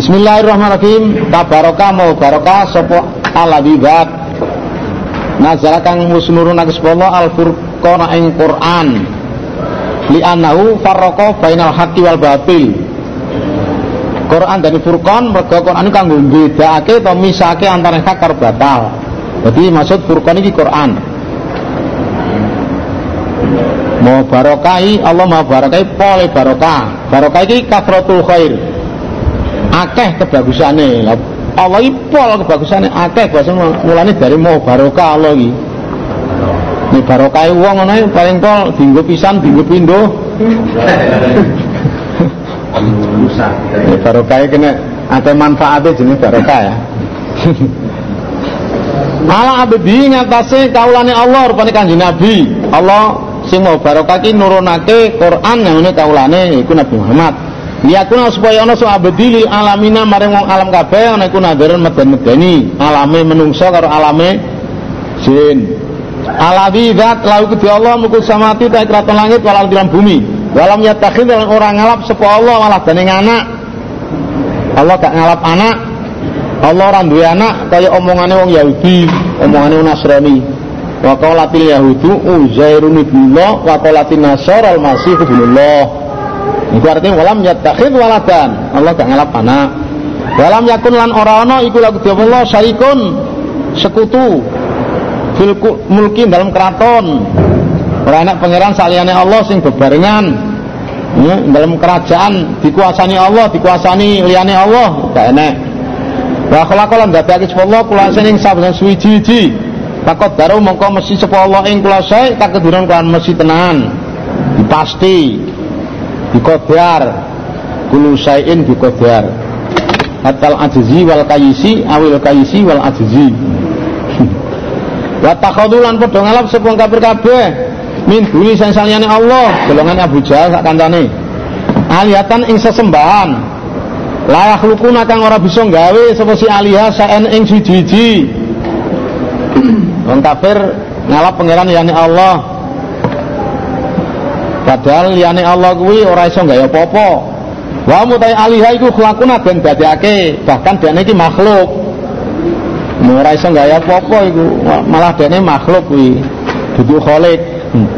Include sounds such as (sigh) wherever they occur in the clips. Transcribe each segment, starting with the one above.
Bismillahirrahmanirrahim. Tabaraka barokah sapa alladzi dzat. Nazala kang wis nurunaké al furqana ing Quran. Li annahu farraqa bainal haqqi wal batil. Quran dari Furqan mergo Quran kanggo mbedakake atau misake antara hak batal. Jadi maksud Furqan iki Quran. Mau barokai Allah mau barokai pole barokah. Barokah iki kasratul khair. Akeh kebagusane. Allah iki kebagusane akeh bahasa mulane dari mau barokah Allah iki. Nek barokah wong ngono paling pol dienggo pisan, dienggo pindho. Nek barokah kena akeh manfaatnya jenis barokah ya. Ala abdi ngatasi kaulane Allah rupane kanjeng Nabi. Allah sing mau barokah ki nurunake Quran yang ini kaulane iku Nabi Muhammad. Liyakuna supaya ana sok abdi lil alamina maring wong alam kabeh ana iku nadaran meden-medeni alame menungso karo alame jin. Alawi zat lau kedhi Allah mukul samati ta kraton langit walal di bumi. Walam yatakhid orang ngalap sapa Allah malah dene anak. Allah gak ngalap anak, Allah ora duwe anak kaya omongane wong Yahudi, omongane wong Nasrani. Wa qalatil yahudu Uzairun ibnullah wa qalatin nasara al-masih ibnullah. Iku artinya walam yattakhid waladan. Allah gak ngalap anak. Walam yakun lan ora ana iku lagu Allah syarikun sekutu fil mulki dalam keraton. Ora enak pangeran saliyane Allah sing bebarengan. Ya, dalam kerajaan dikuasani Allah, dikuasani liyane Allah, gak enak. Wa khalaqa lan dadake sapa Allah kula sing saben suwi-wiji. Takut daru mongko mesti sapa Allah ing kula sae takdiran kan mesti tenan. Dipasti. Dikodar. Kulu saein dikodar. Hatal ajzi wal kayisi awil kayisi wal ajzi. Wa takhadulan padha ngalap sapa kafir kabeh min duli sing saliyane Allah, golongan Abu Jahal sak kancane. Alihatan ing sesembahan layak lukuna kang ora bisa gawe sapa si alihah saen ing siji-siji wong ngalap pangeran liyane Allah padahal liyane Allah kuwi ora iso gawe apa-apa. Wa mutai alihah iku khlakuna ben dadekake bahkan dene iki makhluk. Ora iso gawe apa-apa iku malah dene makhluk kuwi dudu khalik hmm.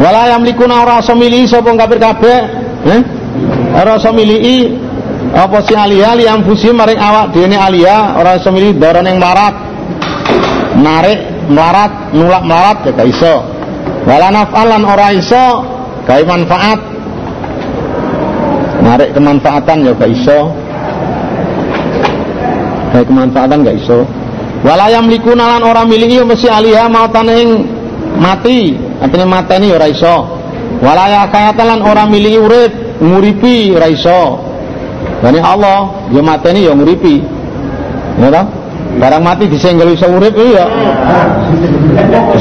wala yamlikuna ora iso milih sapa kafir kabeh eh? Ora iso milih apa si alia li amfusi maring awak dene alia ora iso milih daran yang melarat narik melarat nulak melarat ya gak iso. Wala naf'alan ora iso gawe manfaat. Narik kemanfaatan ya gak iso. Gawe kemanfaatan gak iso. Wala yamlikuna lan ora miliki ya mesti alia mautan ing mati. Artinya mateni ora iso. Wala ya kayatan lan ora miliki urip nguripi ora iso. Bani Allah, ya mateni ya nguripi. Ya? Barang mati disenggel iso urip iya.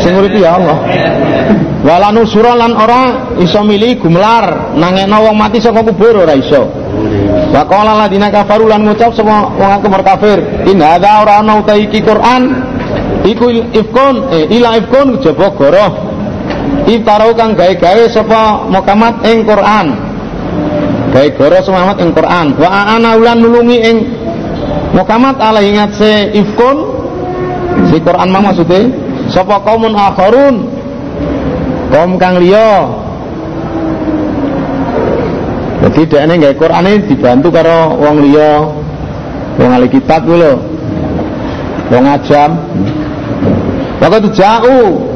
Sing nguripi ya Allah. Wala nusura lan ora iso milih gumlar nangekno wong mati saka kubur ora iso. Wa qala ladina kafaru lan ngucap sapa wong kafir kafir, in hadza ora ana iki Quran iku ifkon eh ila ifkon jaba goroh. Iftaro kang gawe-gawe sapa Muhammad ing Quran baik goro semangat ing Quran wa ana ulan nulungi ing Muhammad ala ingat se ifkun si Quran mah maksudnya sapa kaumun akharun? Kaum kang liya. Jadi dekne Quran ini dibantu karo wong liya. Wong ahli kitab kuwi wong ajam. Waktu jauh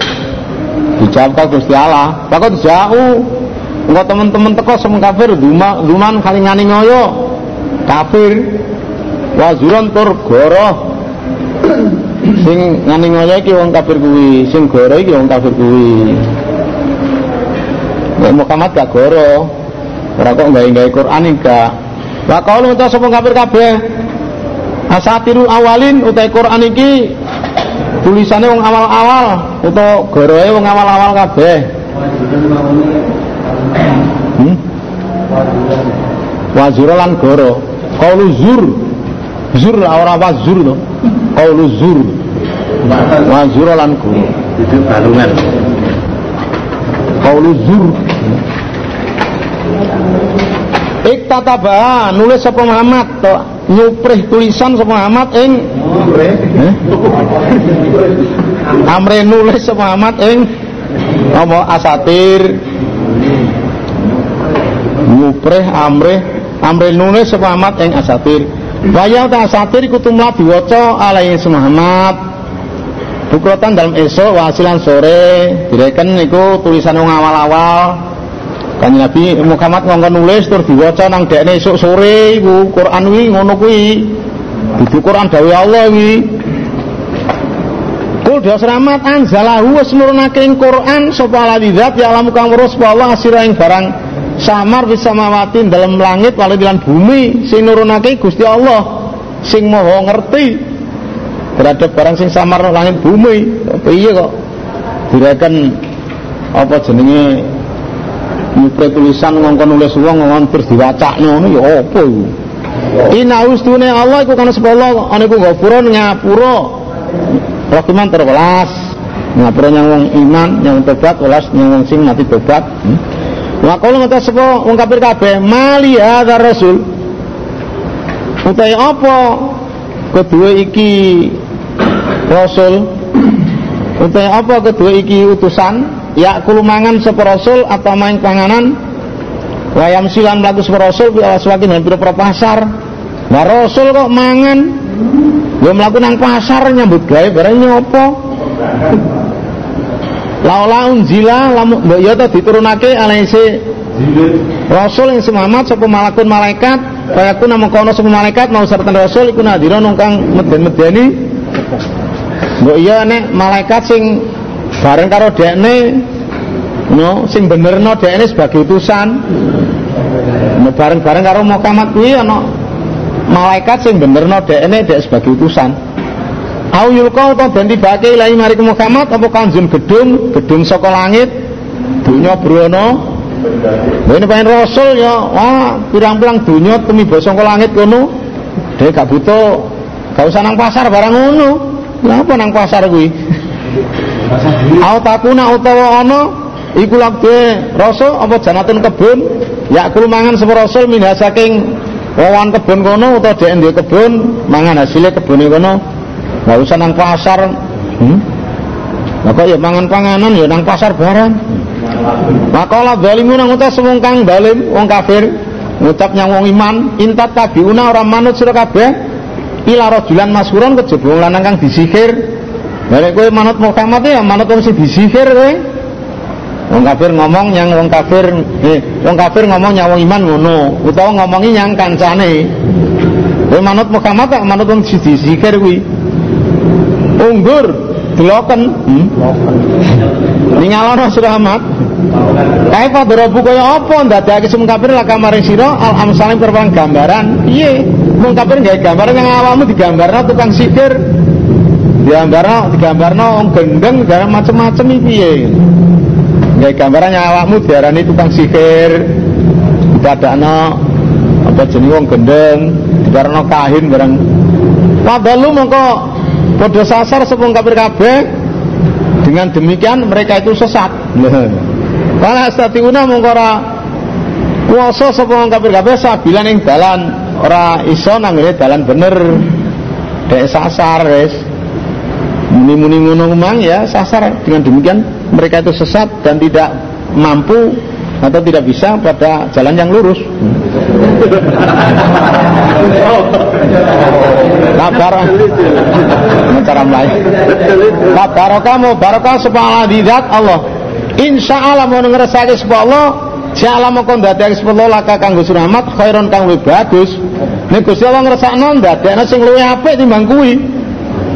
dijawab Gusti Allah. Waktu jauh Engkau teman-teman teko semua kafir duma duman ngani ngoyo. Kafir wazuran tur goroh. Sing ngani ngoyo iki wong kafir kuwi. Sing goro iki wong kafir kuwi. Nek Muhammad gak goro ora kok gawe-gawe Quran gak Wa qaulu ta sapa kafir kabeh? Asatirul awalin utai Quran iki tulisannya wong awal-awal utawa goroe wong awal-awal kabeh. Hmm? wazura lan goro kaulu zur zur ora wazur to kaulu zur. Wazura lan goro itu balungan. Kaulu zur. Iktataba nulis sapa Muhammad to nyuprih tulisan sapa Muhammad ing eh? amre nulis sapa Muhammad ing apa? Asatir. Nyuprih amre amre nulis sapa Muhammad ing asatir Wayang ta asatir iku tumlah diwaca alaihi Muhammad Bukrotan dalam esok wasilan sore direken niku tulisan wong awal-awal Kanjeng Nabi Muhammad ngongkon nulis terus diwaca nang dekne esuk sore iku Quran wi ngono kuwi. Dudu Quran dawuh Allah wi. Kul selamat anzalahu wis nurunake Quran sapa ladzat ya alam kang weruh sapa Allah asira ing barang samar bisa mawatin dalam langit wali lan bumi sing nurunake Gusti Allah sing maha ngerti. Terhadap barang sing samar langit bumi. Piye kok? Direken apa jenenge? Nyupre tulisan ngongkon nulis wong ngongkon terus diwacakno ngono ya apa iku? Ina ustune Allah iku kana Allah ana iku ngapura ngapura Rahiman terwelas ngapura nyang iman nyang tobat welas nyang wong sing mati tobat. Hmm? Wa kalau ngata sapa wong kafir kabeh? Mali hadza rasul. Utai apa? Kedua iki rasul. Utai apa? Kedua iki utusan. Ya kulumangan sapa rasul atau main panganan. Wayam silan mlaku sapa rasul fi aswakin dan pira pasar. Nah rasul kok mangan? Yo mlaku nang pasar nyambut gawe bareng nyopo laula unjila lamu mbok ya to diturunake alaise Rasul yang semamat sapa malakun malaikat? Kaya ku namung kono sapa malaikat mau serta rasul iku nadira nungkang meden-medeni mbok iya nek malaikat sing bareng karo dekne no sing benerno dekne sebagai utusan. No bareng-bareng karo Muhammad kuwi ana malaikat sing benerno dekne dek sebagai utusan au yulqa utawa den tibake ilahi mari Muhammad apa kanjeng gedung gedung saka langit dunya brono ini pengen rasul ya wah pirang-pirang dunya tumiba saka langit kono. Dhek gak butuh gak usah nang pasar barang ngono. Lha apa nang pasar kuwi? Au takuna utawa ana iku lakbe rasa apa janatun kebun? Ya kulo mangan sapa rasul minha saking wawan kebun kono utawa dhek kebun mangan hasilnya kebune kono enggak usah nang pasar hmm? Lah ya mangan panganan ya nang pasar barang. Makalah zalimun nang utas wong kang zalim, wong kafir, ngucap nyang wong iman, intat tabiuna ora manut sira kabeh ila rajulan mashuron kejaba lanang kang disihir Nek kowe manut Muhammad ya manut wong sing disihir kowe. Wong kafir ngomong yang wong kafir eh wong kafir ngomong yang wong iman ngono, utawa ngomongi yang kancane. Kowe manut Muhammad tak manut wong sing disihir kuwi. Unggur deloken. Hmm? Ningalono surah Ahmad. Kae padha kaya apa ndadekake sing kafir lah kamaring sira al amsalim perang gambaran. Piye? Wong kafir gawe gambaran yang awakmu digambarno tukang sihir digambarno digambarno wong gendeng gambar macem-macem iki piye gawe gambaran awakmu diarani tukang sihir dadakno apa jenenge wong gendeng digarno kahin barang Wadalu mongko padha sasar sepung kafir kabeh? Dengan demikian mereka itu sesat. (laughs) Wala astatiuna mongko ora kuwasa sapa kafir kabeh sabilan ing dalan. Ora iso nang dalan bener. Dek sasar wis. Muni-muni ngono memang ya sasar. Dengan demikian mereka itu sesat dan tidak mampu atau tidak bisa pada jalan yang lurus (laughs) kabar. Cara lain. Kabar kamu barokah sepala didat Allah. Insya Allah mau ngerasake sepala Allah Ja'ala moko ndadekake sepuluh laka kanggo suramat khairon kang luwih bagus. Nek Gusti Allah ngrasakno ndadekno sing luwih apik timbang kuwi.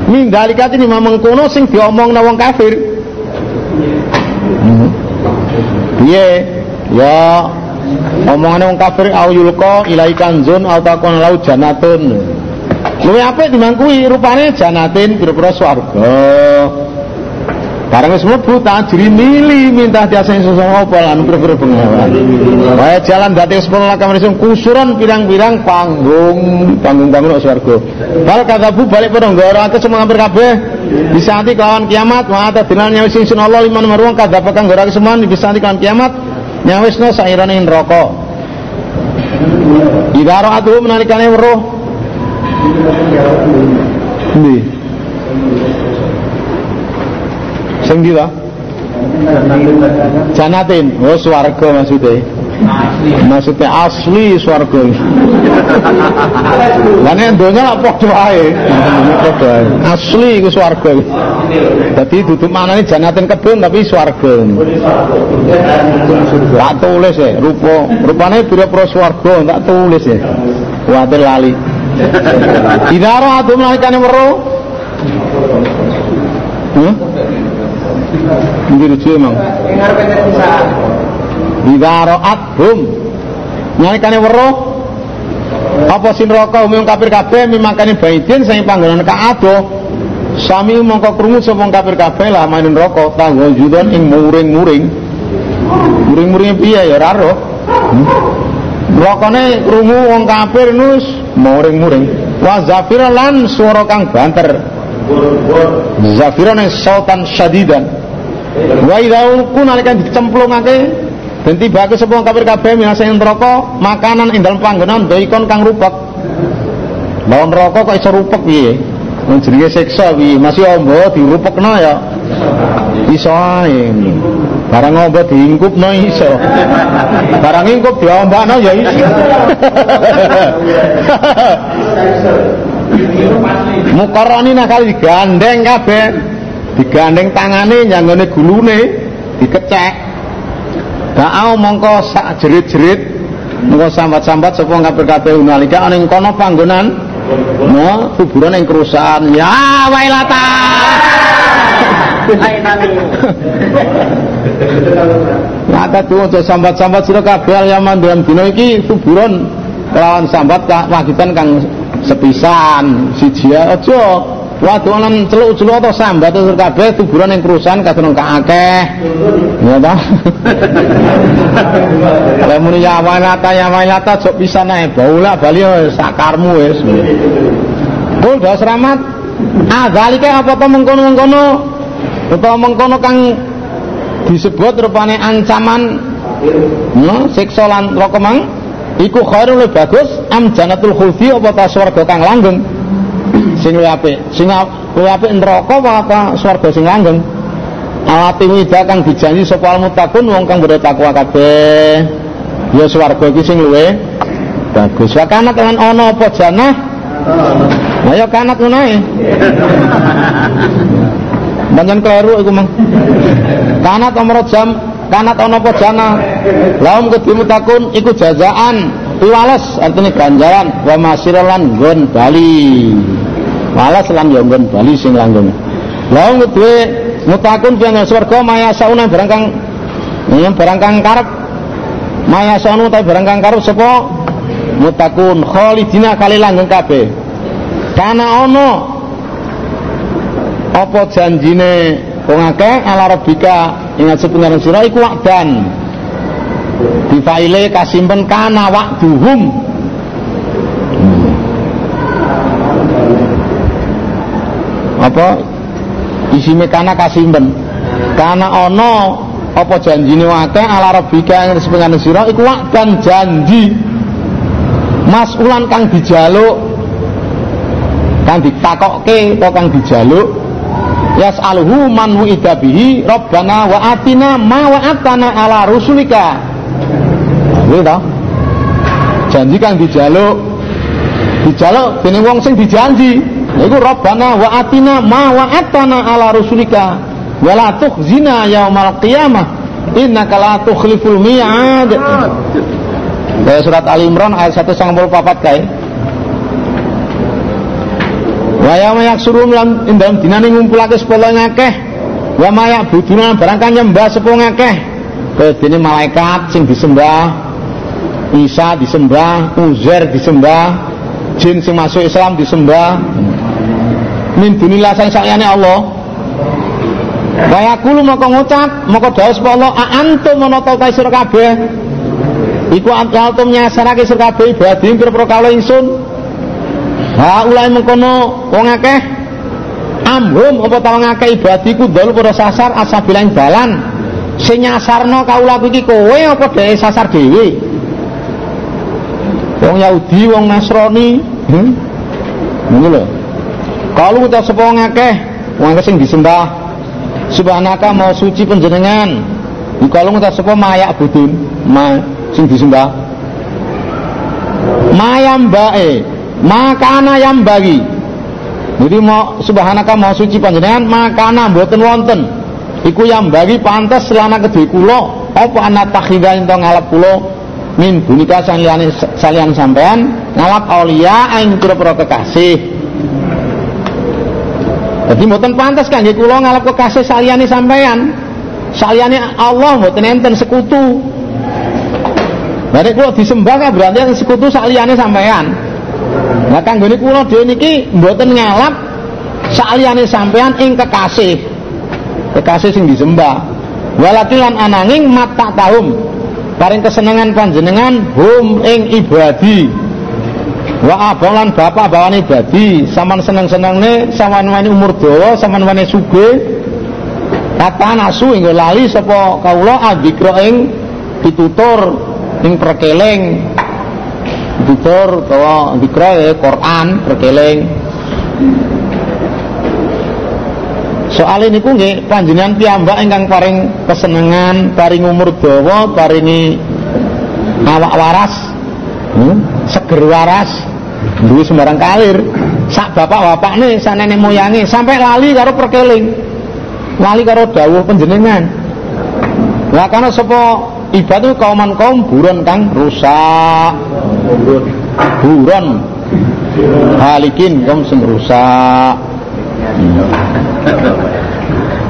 Min dalikat ini memang kuno sing diomong na wong kafir. Piye? Ya omongan wong kafir au yulqa ilai kanzun au takon lau janatun luwe apik timbang kuwi rupane janatin pira-pira swarga Barang wis mlebu tajri mili minta diasani sesama apa lan pira-pira bengawan. Wae jalan dadi sepuluh lakam manusia kusuran pirang-pirang panggung panggung-panggung swarga. Bal katabu balik padha nggoro ate semua hampir kabeh bisa nanti kawan kiamat wa ata dinan nyawis sun Allah liman marwang kadapa kang nggoro semua bisa nanti kawan kiamat nyawisno sairane neraka. Idaro atuh menalikane weruh Ndi? Sing ndi ta? Janatin. Oh, swarga maksudnya. Maksudnya asli swarga. Lan nek donya lak padha ae. Padha ae. Asli iku swarga. Dadi duduk manane janatin kebun tapi swarga. Tak tulis ya, rupa rupane pira-pira swarga tak tulis ya. Kuwatir lali. Idaro atu melalikane weruh. Hmm? Nggih lucu emang. Idaro athum. Nalikane weruh. Apa sin neraka umum kafir kabeh mimakani baidin sing panggonan kaado sami mongko krungu sapa kafir kabeh lah main neraka tanggo judon ing muring-muring. Muring-muring piye ya ora roh? Hmm? Rokone krungu wong kafir nus muring-muring. Wa zafira lan swara kang banter. Zafira ning sultan syadidan wa idza kun nalika dicemplungake dan tiba ke sebuah kafir kabeh minasa ing neraka makanan ing dalem panggonan daikon kang rupek. Lawan neraka kok iso rupek piye? Wong jenenge siksa masih ombo dirupekno ya? Iso ae. Barang ombo diingkupno iso. Barang ingkup diombakno ya iso. (laughs) Mukarrani nakal digandeng kabeh. Digandeng tangane nyanggone gulune dikecek Da'au mongko sak jerit-jerit mongko sambat-sambat sapa kabeh kabeh unalika ning kono panggonan no kuburan ing kerusakan. Ya wailata! Maka tuh untuk sambat-sambat sira kabeh yaman dalam dina iki kuburan kelawan sambat wagitan kang sepisan. Siji aja wadonan celuk-celuk atau sambat terus kabeh kuburan yang kerusakan kadang akeh. Ya toh? (laughs) Lah muni ya walata ya walata jok bisa nae baula bali sakarmu wis. Kul dos rahmat. Ah dalike apa to mengkono-mengkono? Utawa mengkono kang disebut rupane ancaman. No siksa lan neraka mang. Iku khairul bagus am janatul khuldi apa ta swarga kang langgeng sing luwih apik. Sing luwih apik neraka apa swarga sing langgeng. Alati wida kang dijanji sapa mutakun wong kang bertakwa takwa kabeh. Ya swarga iki sing luwe bagus. Wa kana kan ana apa janah? Nah ya kanat ngono ae. Keliru iku mang. Kanat amro jam, kanat ana apa jana. Laum kudu mutakun iku jazaan, piwales artinya ganjaran. Wa masiralan gon bali. Walas lan yo nggon bali sing langgeng. Laum kudu mutakun pian swarga maya sauna barang kang yang barang kang karep. Maya sauna ta barang kang karep sapa? Mutakun khalidina kali langgeng kabeh. Kana ono. Apa janjine wong akeh? Ala rabbika ing sepengaran sira iku wakdan difaile kasimpen kana wakduhum apa? Isine kana kasimpen. Kana ana apa janjine akeh ala rabbika ing sepengane sira iku dan janji. Masulan kang dijaluk kang ditakokke utawa kang dijaluk? Yas'aluhu man wu'ida bihi rabbana wa atina ma wa'atana ala rusulika. Gitu janji kang dijaluk dijaluk dening wong sing dijanji Iku Rabbana wa atina ma wa'atana ala rusulika wa la tukhzina yaumal qiyamah innaka la tukhliful mi'ad. Dari surat Al Imran ayat 194 kae. Wa yauma yaksurun lan indam dinane ngumpulake sepuluh ngakeh wa ma buduna barang kan nyembah sepuluh ngakeh. Kedene malaikat sing disembah Isa disembah, Uzair disembah, jin sing masuk Islam disembah, min dunillah sang sayane Allah Kaya kulu moko ngucap, moko sapa Allah, a antum menata ta sira kabeh. Iku antum nyasarake sira kabeh ibadi pira-pira kawula ingsun. Ha ulai mengkono wong akeh amhum apa ta wong akeh ibadiku dol para sasar asabilang dalan. Sing nyasarno kawula iki kowe apa dhewe sasar dhewe? Wong Yahudi, wong Nasrani, hmm? Ini lho. Kalau kita sapa ngakeh, wong sing disembah. Subhanaka mau suci panjenengan. Kalau kita sapa mayak budun, ma sing disembah. Mayam bae, makana yang bagi. Jadi mau subhanaka mau suci panjenengan makana mboten wonten. Iku yang bagi pantas selana kedhe kula apa anak takhidha ento ngalap kula min bunika salian sampean ngalap aulia ing pira-pira kekasih jadi mboten pantas kangge kula ngalap kekasih saliyane sampean saliyane Allah mboten enten sekutu. Berarti kula disembah kan berarti sekutu saliyane sampean Nah kanggone kula dhewe niki mboten ngalap saliyane sampean ing kekasih. Kekasih sing disembah. Walakilan ananging mata tahum. Paring kesenangan panjenengan hum ing ibadi wa abolan bapak bawane dadi saman seneng-senengne saman wani umur dawa saman wani sugih. Kata nasu ing lali sapa kawula adikra ing ditutur ing perkeling. Ditutur utawa dikra ya Quran perkeling. Soal ini nggih panjenengan piyambak ingkang paring kesenangan, paring umur dawa, paringi awak waras, hmm? seger waras, duwe sembarang kalir. Sak bapak-bapak nih, sak nenek moyange sampai lali karo perkeling. Lali karo dawuh panjenengan. Lah karena sapa ibadah kauman kaum buron kang rusak. Buron. Halikin kaum sing rusak.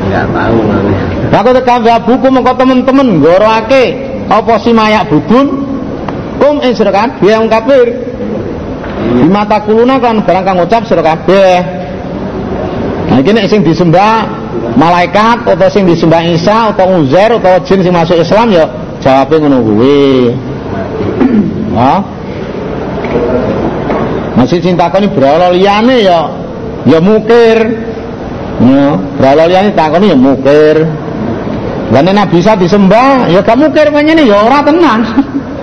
Enggak tahu. Aku tekan buku mengko temen-temen ngoroake apa si mayak budun kum sira kabeh wong kafir. Di mata kuluna kan barang kang ngucap sira kabeh. Nah iki nek disembah malaikat atau sing disembah Isa atau Uzair atau jin sing masuk Islam ya jawabnya ngono kuwi. Masih kau ini berawal liane ya ya mukir ya berhala liyane takoni ya mukir lan nek bisa disembah ya gak mukir ini ya ora tenan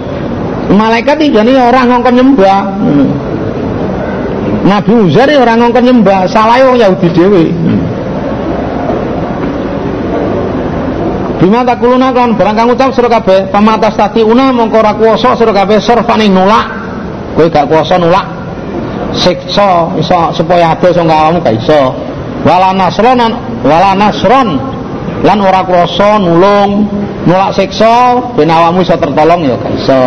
(laughs) malaikat iki jane ora ngongkon nyembah. Nabi Uzair ya ora ngongkon nyembah salah wong Yahudi dhewe. Bima takuluna kan barang kang ucap sira kabeh pamatas tati una mongko ora kuwasa sira kabeh surfane nulak kowe gak kuwasa nulak siksa iso supaya ado iso ngawamu gak iso. Wala nasron wala nasron. Lan ora krasa nulung. Nulak siksa ben awakmu iso tertolong ya gak iso.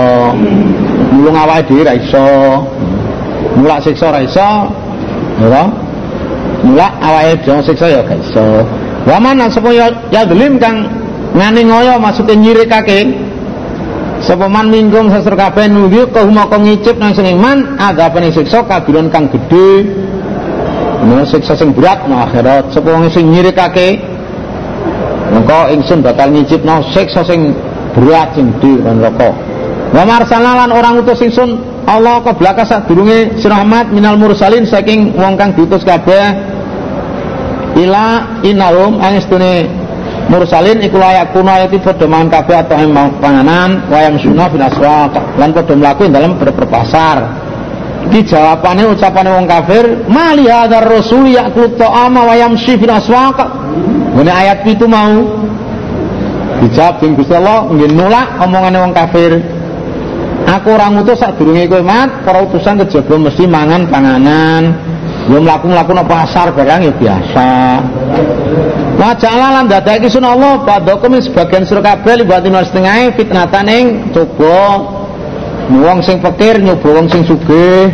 Nulung awake dhewe ra iso nulak siksa ra iso ya nulak awake dhewe siksa ya gak iso. Wa man sapa ya, ya delim kang ngani ngoyo maksudnya nyirikake sapa man minggung sesur kabeh nunggu kahuma kang ngicip nang sing iman adapane siksa kabiran kang gedhe. Nah siksa sing berat nang akhirat. Sapa wong sing nyirikake mengko ingsun bakal ngicipno siksa sing berat sing gedhe neraka. Wa marsalna lan orang utus ingsun Allah keblaka sadurunge sira Ahmad minal mursalin saking wong kang diutus kabeh. Ila inalum angestune mursalin iku layak kuno ayati padha mangan kabeh atau emang panganan wayang sunah fil aswaq lan padha dalam berpasar. Iki jawabane ucapane wong kafir mali hadzal rasul yaqulu ta'ama wa yamshi fil aswaq ngene ayat itu mau. Dijawab ing Gusti Allah nggih nolak omongane wong kafir aku ora ngutus sadurunge kowe mat. Para utusan kejaba mesti mangan panganan. Yo mlaku-mlaku nang pasar barang ya biasa. Wa ja'ala lan dadake sun Allah padhakum sebagian sira kabeh libatin setengah fitnatan ing coba wong sing pikir nyoba wong sing sugih.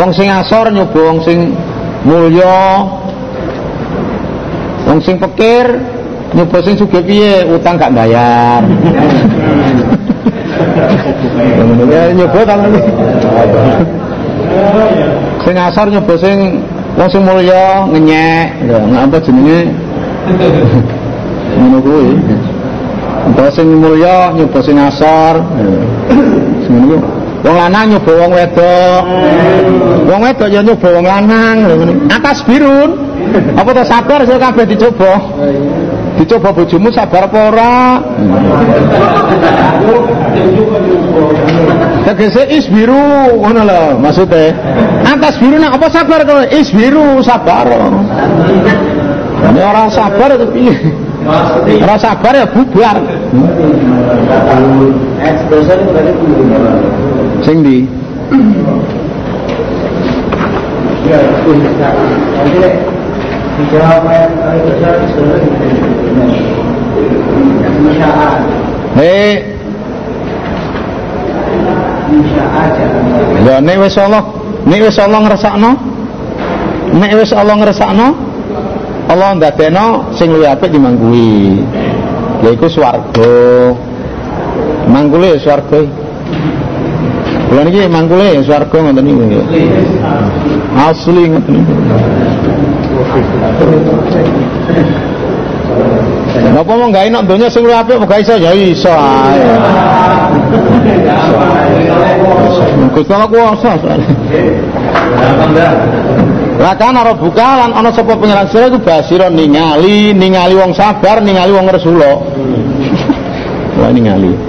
Wong sing asor nyoba wong sing mulya. Wong sing pikir nyoba sing sugih piye? Utang gak bayar nyoba ta sing asor nyoba sing wong sing mulya ngenyek ya ngapa jenenge ngono kuwi Mbok sing mulya nyoba sing asor. Sing ngono Wong lanang nyoba wong wedok. Wong wedok ya nyoba wong lanang Atas birun. Apa to sabar sing kabeh dicoba? Dicoba bojomu sabar apa ora? Tegese isbiru ngono lho maksudnya. Atas biru nak apa sabar kalau isbiru sabar. Ini orang sabar itu piye? Orang sabar ya bubar. Sing di Eh, Ya nek wis Allah, nek wis Allah ngresakno, nek wis Allah ngresakno, Allah ndadekno sing luwih apik timbang kuwi. Yaiku swarga. Mangkule ya swarga. Kula niki mangkule ya swarga ngoten niku nggih. Asli ngoten niku. Napa mau gawe nek donya sing luwih apik kok iso ya iso ae. Gusti Allah kuwasa. Lah kan ora buka lan ana sapa pengiran sira iku basira ningali, ningali wong sabar, ningali wong resula. Wah ningali.